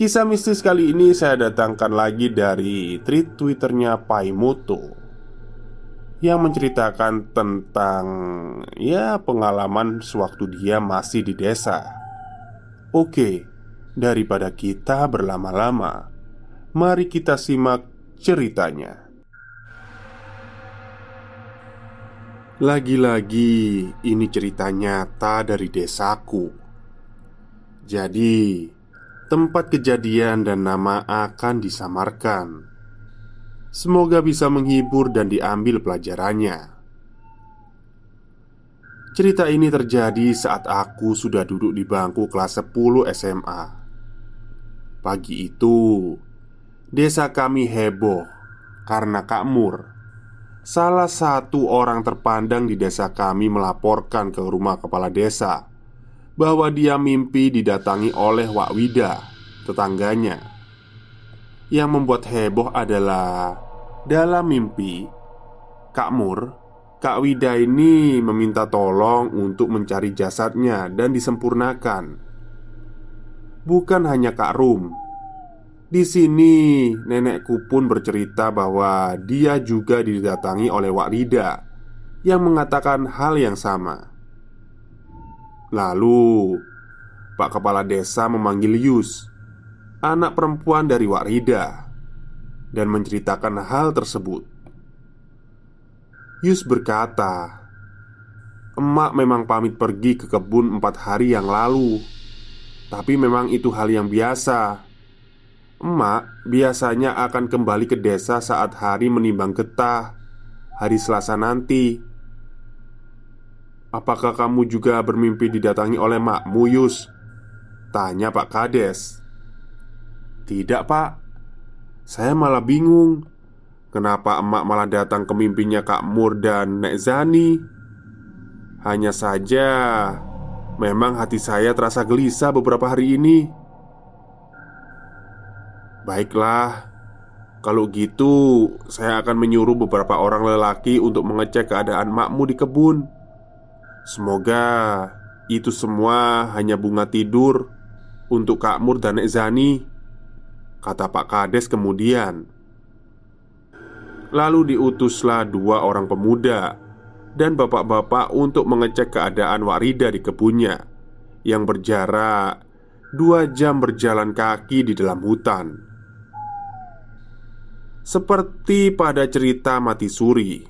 Kisah mistis kali ini saya datangkan lagi dari tweet twitternya Paimoto Yang menceritakan tentang ya pengalaman sewaktu dia masih di desa. Oke, daripada kita berlama-lama Mari kita simak ceritanya. Lagi-lagi ini cerita nyata dari desaku. Jadi tempat kejadian dan nama akan disamarkan. Semoga bisa menghibur dan diambil pelajarannya. Cerita ini terjadi saat aku sudah duduk di bangku kelas 10 SMA. Pagi itu, desa kami heboh karena Kak Mur, salah satu orang terpandang di desa kami melaporkan ke rumah kepala desa bahwa dia mimpi didatangi oleh Wak Wida, tetangganya. Yang membuat heboh adalah dalam mimpi, Kak Mur, Kak Wida ini meminta tolong untuk mencari jasadnya dan disempurnakan. Bukan hanya Kak Rum. Di sini nenekku pun bercerita bahwa dia juga didatangi oleh Wak Rida yang mengatakan hal yang sama. Lalu, Pak Kepala Desa memanggil Yus, anak perempuan dari Wak Rida, dan menceritakan hal tersebut. Yus berkata, "Emak memang pamit pergi ke kebun empat hari yang lalu, tapi memang itu hal yang biasa. Emak biasanya akan kembali ke desa saat hari menimbang getah, hari Selasa nanti." Apakah kamu juga bermimpi didatangi oleh makmu Yus? Tanya Pak Kades. Tidak pak. Saya malah bingung. Kenapa emak malah datang ke mimpinya Kak Mur dan Nek Zani? Hanya saja Memang hati saya terasa gelisah beberapa hari ini. Baiklah Kalau gitu Saya akan menyuruh beberapa orang lelaki Untuk mengecek keadaan makmu di kebun Semoga itu semua hanya bunga tidur untuk Kak Mur dan Nek Zani Kata Pak Kades kemudian. Lalu diutuslah dua orang pemuda Dan bapak-bapak untuk mengecek keadaan Warida di kebunnya Yang berjarak Dua jam berjalan kaki di dalam hutan. Seperti pada cerita mati suri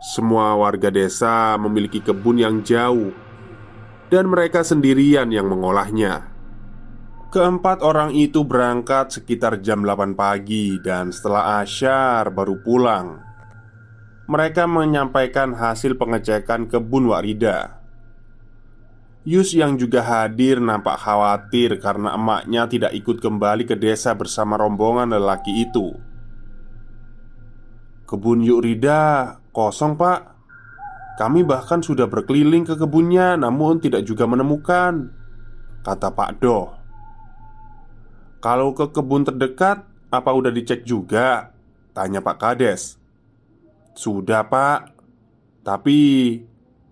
semua warga desa memiliki kebun yang jauh, dan mereka sendirian yang mengolahnya. Keempat orang itu berangkat sekitar jam 8 pagi, dan setelah asyar baru pulang. Mereka menyampaikan hasil pengecekan kebun Warida. Yus yang juga hadir nampak khawatir karena emaknya tidak ikut kembali ke desa bersama rombongan lelaki itu. Kebun Yurida kosong pak Kami bahkan sudah berkeliling ke kebunnya, namun tidak juga menemukan," kata Pak Doh. "Kalau ke kebun terdekat, apa udah dicek juga?" tanya Pak Kades. "Sudah, Pak. Tapi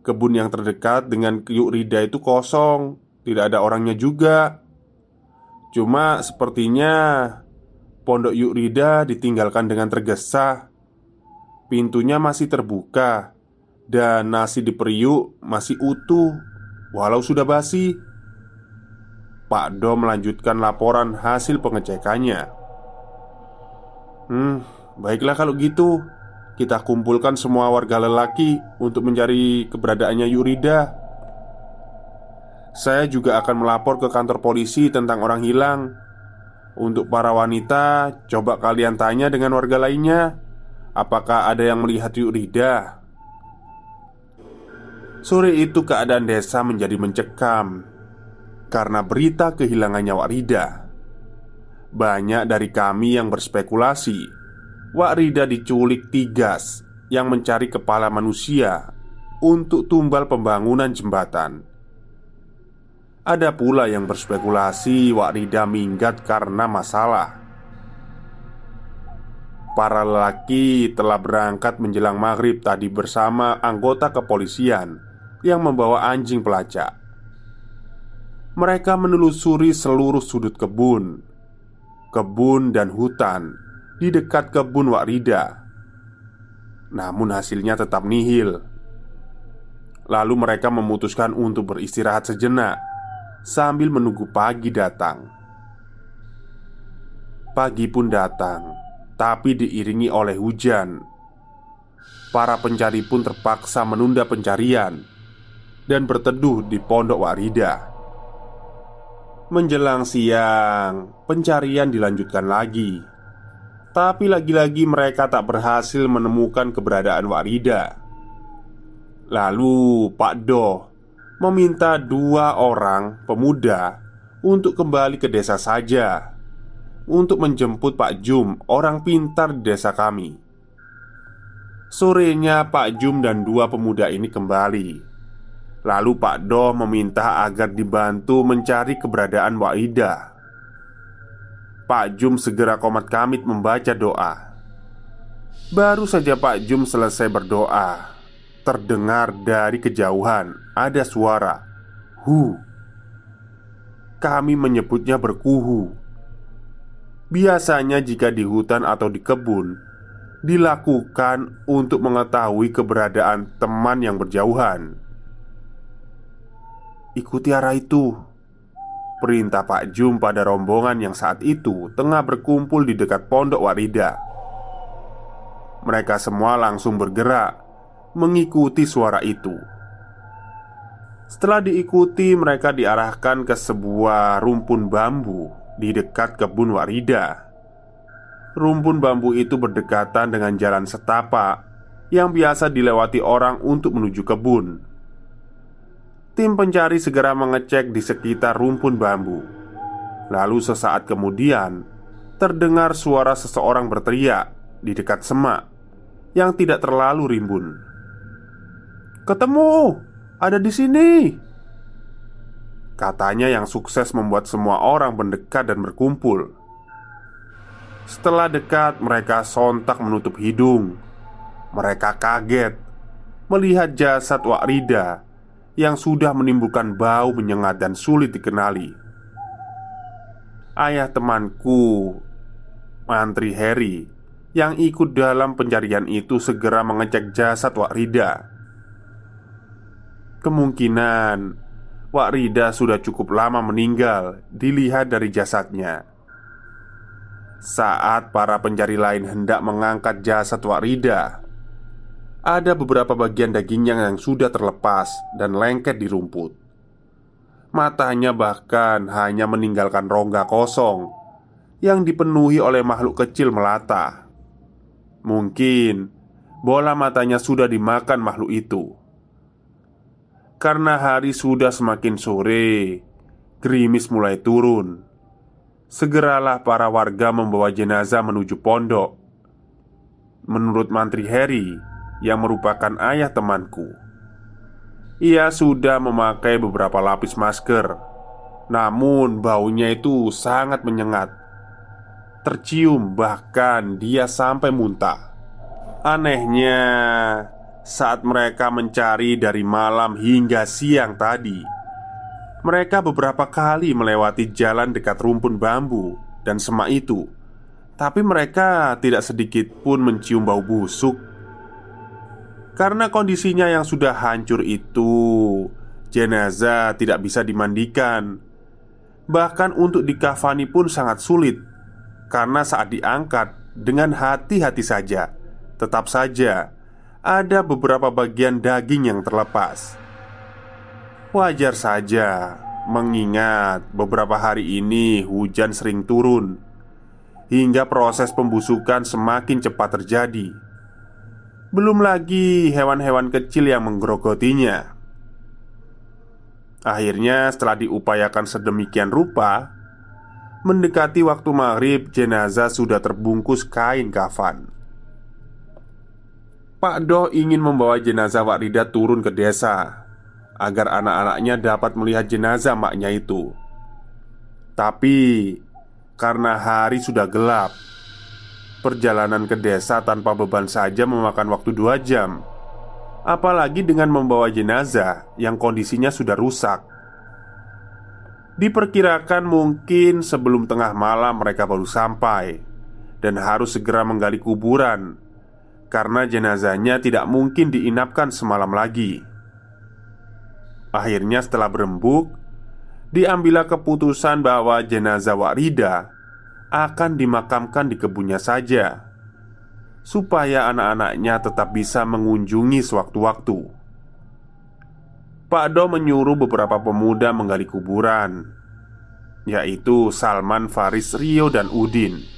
kebun yang terdekat dengan Yuk Rida itu kosong, tidak ada orangnya juga. Cuma sepertinya Pondok Yuk Rida ditinggalkan dengan tergesa. Pintunya masih terbuka dan nasi di periuk masih utuh walau sudah basi. Pak Do melanjutkan laporan hasil pengecekannya. Hmm, baiklah kalau gitu. Kita kumpulkan semua warga lelaki untuk mencari keberadaannya Yurida. Saya juga akan melapor ke kantor polisi tentang orang hilang. Untuk para wanita, coba kalian tanya dengan warga lainnya, apakah ada yang melihat Yurida. Sore itu keadaan desa menjadi mencekam karena berita kehilangan nyawa Rida. Banyak dari kami yang berspekulasi, Wak Rida diculik tigas yang mencari kepala manusia untuk tumbal pembangunan jembatan. Ada pula yang berspekulasi Wak Rida minggat karena masalah Para lelaki telah berangkat menjelang maghrib tadi bersama anggota kepolisian Yang membawa anjing pelacak. Mereka menelusuri seluruh sudut kebun Kebun dan hutan Di dekat kebun Wak Rida Namun hasilnya tetap nihil. Lalu mereka memutuskan untuk beristirahat sejenak sambil menunggu pagi datang. Pagi pun datang, tapi diiringi oleh hujan. Para pencari pun terpaksa menunda pencarian dan berteduh di pondok Warida. Menjelang siang, pencarian dilanjutkan lagi. Tapi lagi-lagi mereka tak berhasil menemukan keberadaan Warida. Lalu Pak Doh meminta dua orang pemuda untuk kembali ke desa saja untuk menjemput Pak Jum, orang pintar desa kami. Sorenya Pak Jum dan dua pemuda ini kembali. Lalu Pak Doh meminta agar dibantu mencari keberadaan Waida. Pak Jum segera komat kamit membaca doa. Baru saja Pak Jum selesai berdoa, terdengar dari kejauhan ada suara "hu". Kami menyebutnya berkuhu. Biasanya, jika di hutan atau di kebun, dilakukan untuk mengetahui keberadaan teman yang berjauhan. Ikuti arah itu, perintah Pak Jum pada rombongan yang saat itu tengah berkumpul di dekat pondok Warida. Mereka semua langsung bergerak mengikuti suara itu. Setelah diikuti, mereka diarahkan ke sebuah rumpun bambu di dekat kebun Warida. Rumpun bambu itu berdekatan dengan jalan setapak yang biasa dilewati orang untuk menuju kebun. Tim pencari segera mengecek di sekitar rumpun bambu. Lalu, sesaat kemudian, terdengar suara seseorang berteriak di dekat semak yang tidak terlalu rimbun. Ketemu! Ada di sini!" Katanya yang sukses membuat semua orang mendekat dan berkumpul. Setelah dekat, mereka sontak menutup hidung. Mereka kaget melihat jasad Wak Rida yang sudah menimbulkan bau menyengat dan sulit dikenali. Ayah temanku, Mantri Harry, yang ikut dalam pencarian itu segera mengecek jasad Wak Rida Kemungkinan Wak Rida sudah cukup lama meninggal Dilihat dari jasadnya. Saat para pencari lain hendak mengangkat jasad Wak Rida Ada beberapa bagian dagingnya yang sudah terlepas Dan lengket di rumput. Matanya bahkan hanya meninggalkan rongga kosong Yang dipenuhi oleh makhluk kecil melata. Mungkin bola matanya sudah dimakan makhluk itu karena hari sudah semakin sore, gerimis mulai turun. Segeralah para warga membawa jenazah menuju pondok. Menurut mantri Harry yang merupakan ayah temanku, Ia sudah memakai beberapa lapis masker, namun baunya itu sangat menyengat. Tercium, bahkan dia sampai muntah. Anehnya, saat mereka mencari dari malam hingga siang tadi, mereka beberapa kali melewati jalan dekat rumpun bambu dan semak itu, tapi mereka tidak sedikit pun mencium bau busuk. Karena kondisinya yang sudah hancur itu, jenazah tidak bisa dimandikan. Bahkan untuk dikafani pun sangat sulit, karena saat diangkat dengan hati-hati saja Tetap saja, ada beberapa bagian daging yang terlepas. Wajar saja, mengingat beberapa hari ini hujan sering turun, hingga proses pembusukan semakin cepat terjadi. Belum lagi hewan-hewan kecil yang menggerogotinya. Akhirnya, setelah diupayakan sedemikian rupa, mendekati waktu maghrib, jenazah sudah terbungkus kain kafan. Pak Do ingin membawa jenazah Wak Rida turun ke desa Agar anak-anaknya dapat melihat jenazah maknya itu. Tapi Karena hari sudah gelap Perjalanan ke desa tanpa beban saja memakan waktu dua jam. Apalagi dengan membawa jenazah yang kondisinya sudah rusak. Diperkirakan mungkin sebelum tengah malam mereka baru sampai Dan harus segera menggali kuburan karena jenazahnya tidak mungkin diinapkan semalam lagi. Akhirnya, setelah berembuk, diambillah keputusan bahwa jenazah Warida akan dimakamkan di kebunnya saja, supaya anak-anaknya tetap bisa mengunjungi sewaktu-waktu. Pak Do menyuruh beberapa pemuda menggali kuburan, yaitu Salman, Faris, Rio, dan Udin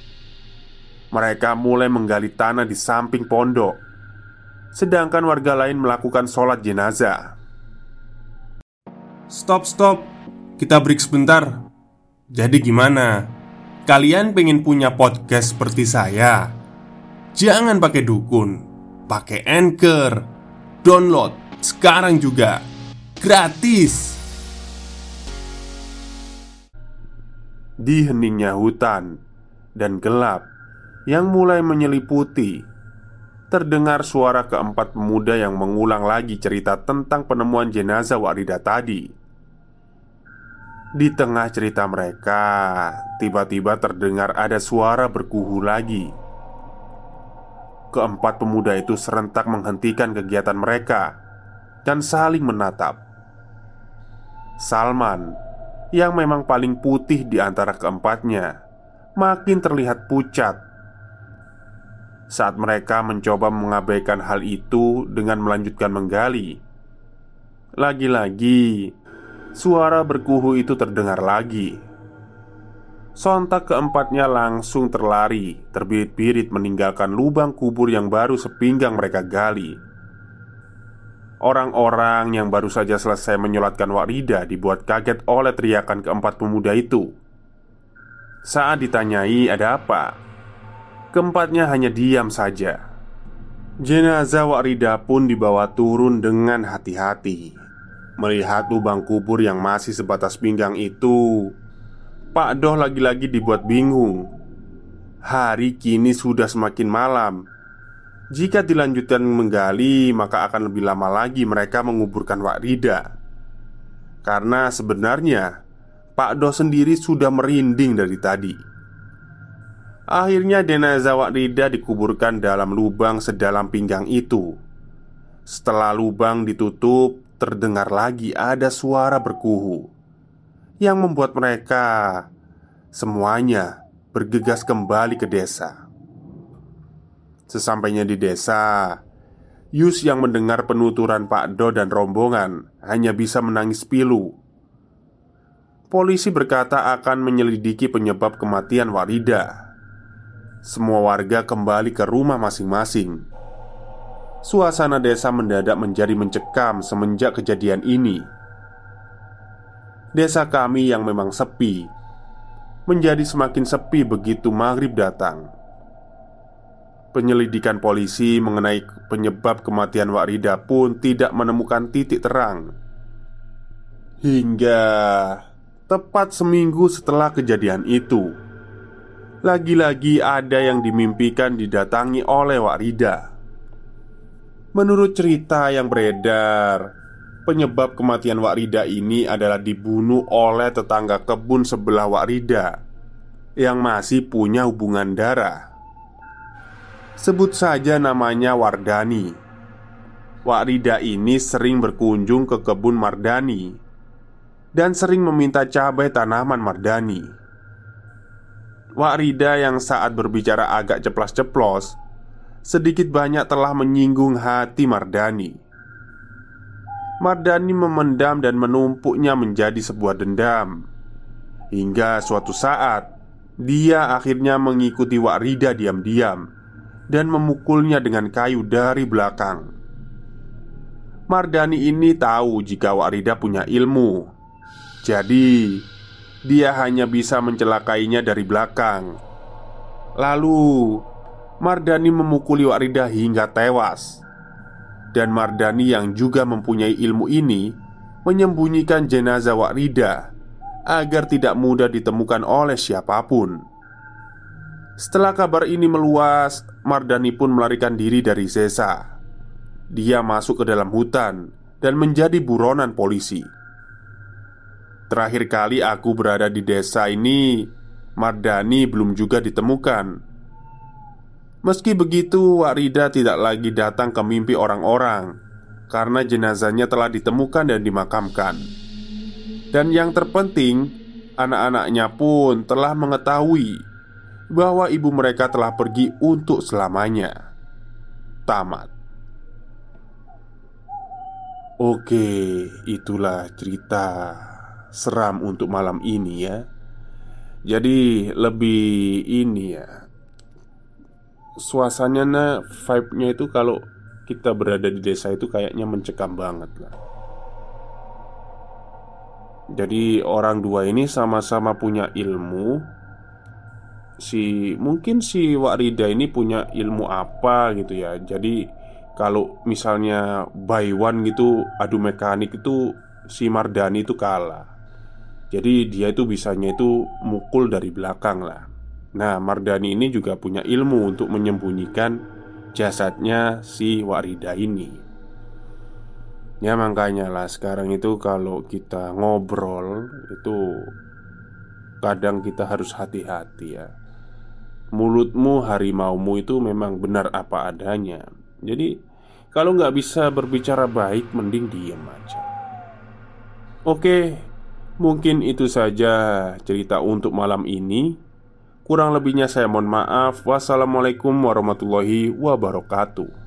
mereka mulai menggali tanah di samping pondok, sedangkan warga lain melakukan sholat jenazah. Stop, stop, kita break sebentar. Jadi, gimana? Kalian pengen punya podcast seperti saya? Jangan pakai dukun, pakai anchor, download sekarang juga gratis. Di heningnya hutan dan gelap, yang mulai menyeliputi. Terdengar suara keempat pemuda yang mengulang lagi cerita tentang penemuan jenazah Warida tadi. Di tengah cerita mereka Tiba-tiba terdengar ada suara berkuhu lagi. Keempat pemuda itu serentak menghentikan kegiatan mereka Dan saling menatap. Salman Yang memang paling putih di antara keempatnya Makin terlihat pucat saat mereka mencoba mengabaikan hal itu dengan melanjutkan menggali. Lagi-lagi, suara berkuhu itu terdengar lagi. Sontak keempatnya langsung terlari, terbirit-birit meninggalkan lubang kubur yang baru sepinggang mereka gali. Orang-orang yang baru saja selesai menyolatkan Warida dibuat kaget oleh teriakan keempat pemuda itu. Saat ditanyai ada apa, Keempatnya hanya diam saja. Jenazah Wakrida pun dibawa turun dengan hati-hati. Melihat lubang kubur yang masih sebatas pinggang itu Pak Doh lagi-lagi dibuat bingung. Hari kini sudah semakin malam. Jika dilanjutkan menggali Maka akan lebih lama lagi mereka menguburkan Wakrida Karena sebenarnya Pak Doh sendiri sudah merinding dari tadi Akhirnya jenazah Rida dikuburkan dalam lubang sedalam pinggang itu. Setelah lubang ditutup Terdengar lagi ada suara berkuhu Yang membuat mereka Semuanya bergegas kembali ke desa. Sesampainya di desa Yus yang mendengar penuturan Pak Do dan rombongan Hanya bisa menangis pilu. Polisi berkata akan menyelidiki penyebab kematian Warida semua warga kembali ke rumah masing-masing. Suasana desa mendadak menjadi mencekam semenjak kejadian ini. Desa kami yang memang sepi menjadi semakin sepi begitu maghrib datang. Penyelidikan polisi mengenai penyebab kematian Wak Rida pun tidak menemukan titik terang Hingga tepat seminggu setelah kejadian itu Lagi-lagi ada yang dimimpikan didatangi oleh Wak Rida. Menurut cerita yang beredar Penyebab kematian Wak Rida ini adalah dibunuh oleh tetangga kebun sebelah Wak Rida Yang masih punya hubungan darah. Sebut saja namanya Wardani. Wak Rida ini sering berkunjung ke kebun Mardani dan sering meminta cabai tanaman Mardani. Wak Rida yang saat berbicara agak ceplas-ceplos sedikit banyak telah menyinggung hati Mardani. Mardani memendam dan menumpuknya menjadi sebuah dendam. Hingga suatu saat Dia akhirnya mengikuti Wak Rida diam-diam Dan memukulnya dengan kayu dari belakang. Mardani ini tahu jika Wak Rida punya ilmu. Jadi, dia hanya bisa mencelakainya dari belakang. Lalu, Mardani memukuli Warida hingga tewas. Dan Mardani yang juga mempunyai ilmu ini menyembunyikan jenazah Warida agar tidak mudah ditemukan oleh siapa pun. Setelah kabar ini meluas, Mardani pun melarikan diri dari Zesa. Dia masuk ke dalam hutan dan menjadi buronan polisi. Terakhir kali aku berada di desa ini Mardani belum juga ditemukan. Meski begitu Warida tidak lagi datang ke mimpi orang-orang Karena jenazahnya telah ditemukan dan dimakamkan. Dan yang terpenting Anak-anaknya pun telah mengetahui Bahwa ibu mereka telah pergi untuk selamanya. Tamat. Oke, itulah cerita seram untuk malam ini ya. Jadi lebih ini ya Suasananya, vibe-nya itu kalau kita berada di desa itu kayaknya mencekam banget lah. Jadi orang dua ini sama-sama punya ilmu. Si mungkin si Wakrida ini punya ilmu apa gitu ya. Jadi kalau misalnya by one gitu adu mekanik itu si Mardani itu kalah jadi dia itu bisanya itu mukul dari belakang lah. Nah Mardani ini juga punya ilmu untuk menyembunyikan jasadnya si Warida ini. Ya makanya lah sekarang itu kalau kita ngobrol itu Kadang kita harus hati-hati ya. Mulutmu harimaumu itu memang benar apa adanya. Jadi kalau nggak bisa berbicara baik mending diem aja. Oke Mungkin itu saja cerita untuk malam ini. Kurang lebihnya saya mohon maaf. Wassalamualaikum warahmatullahi wabarakatuh.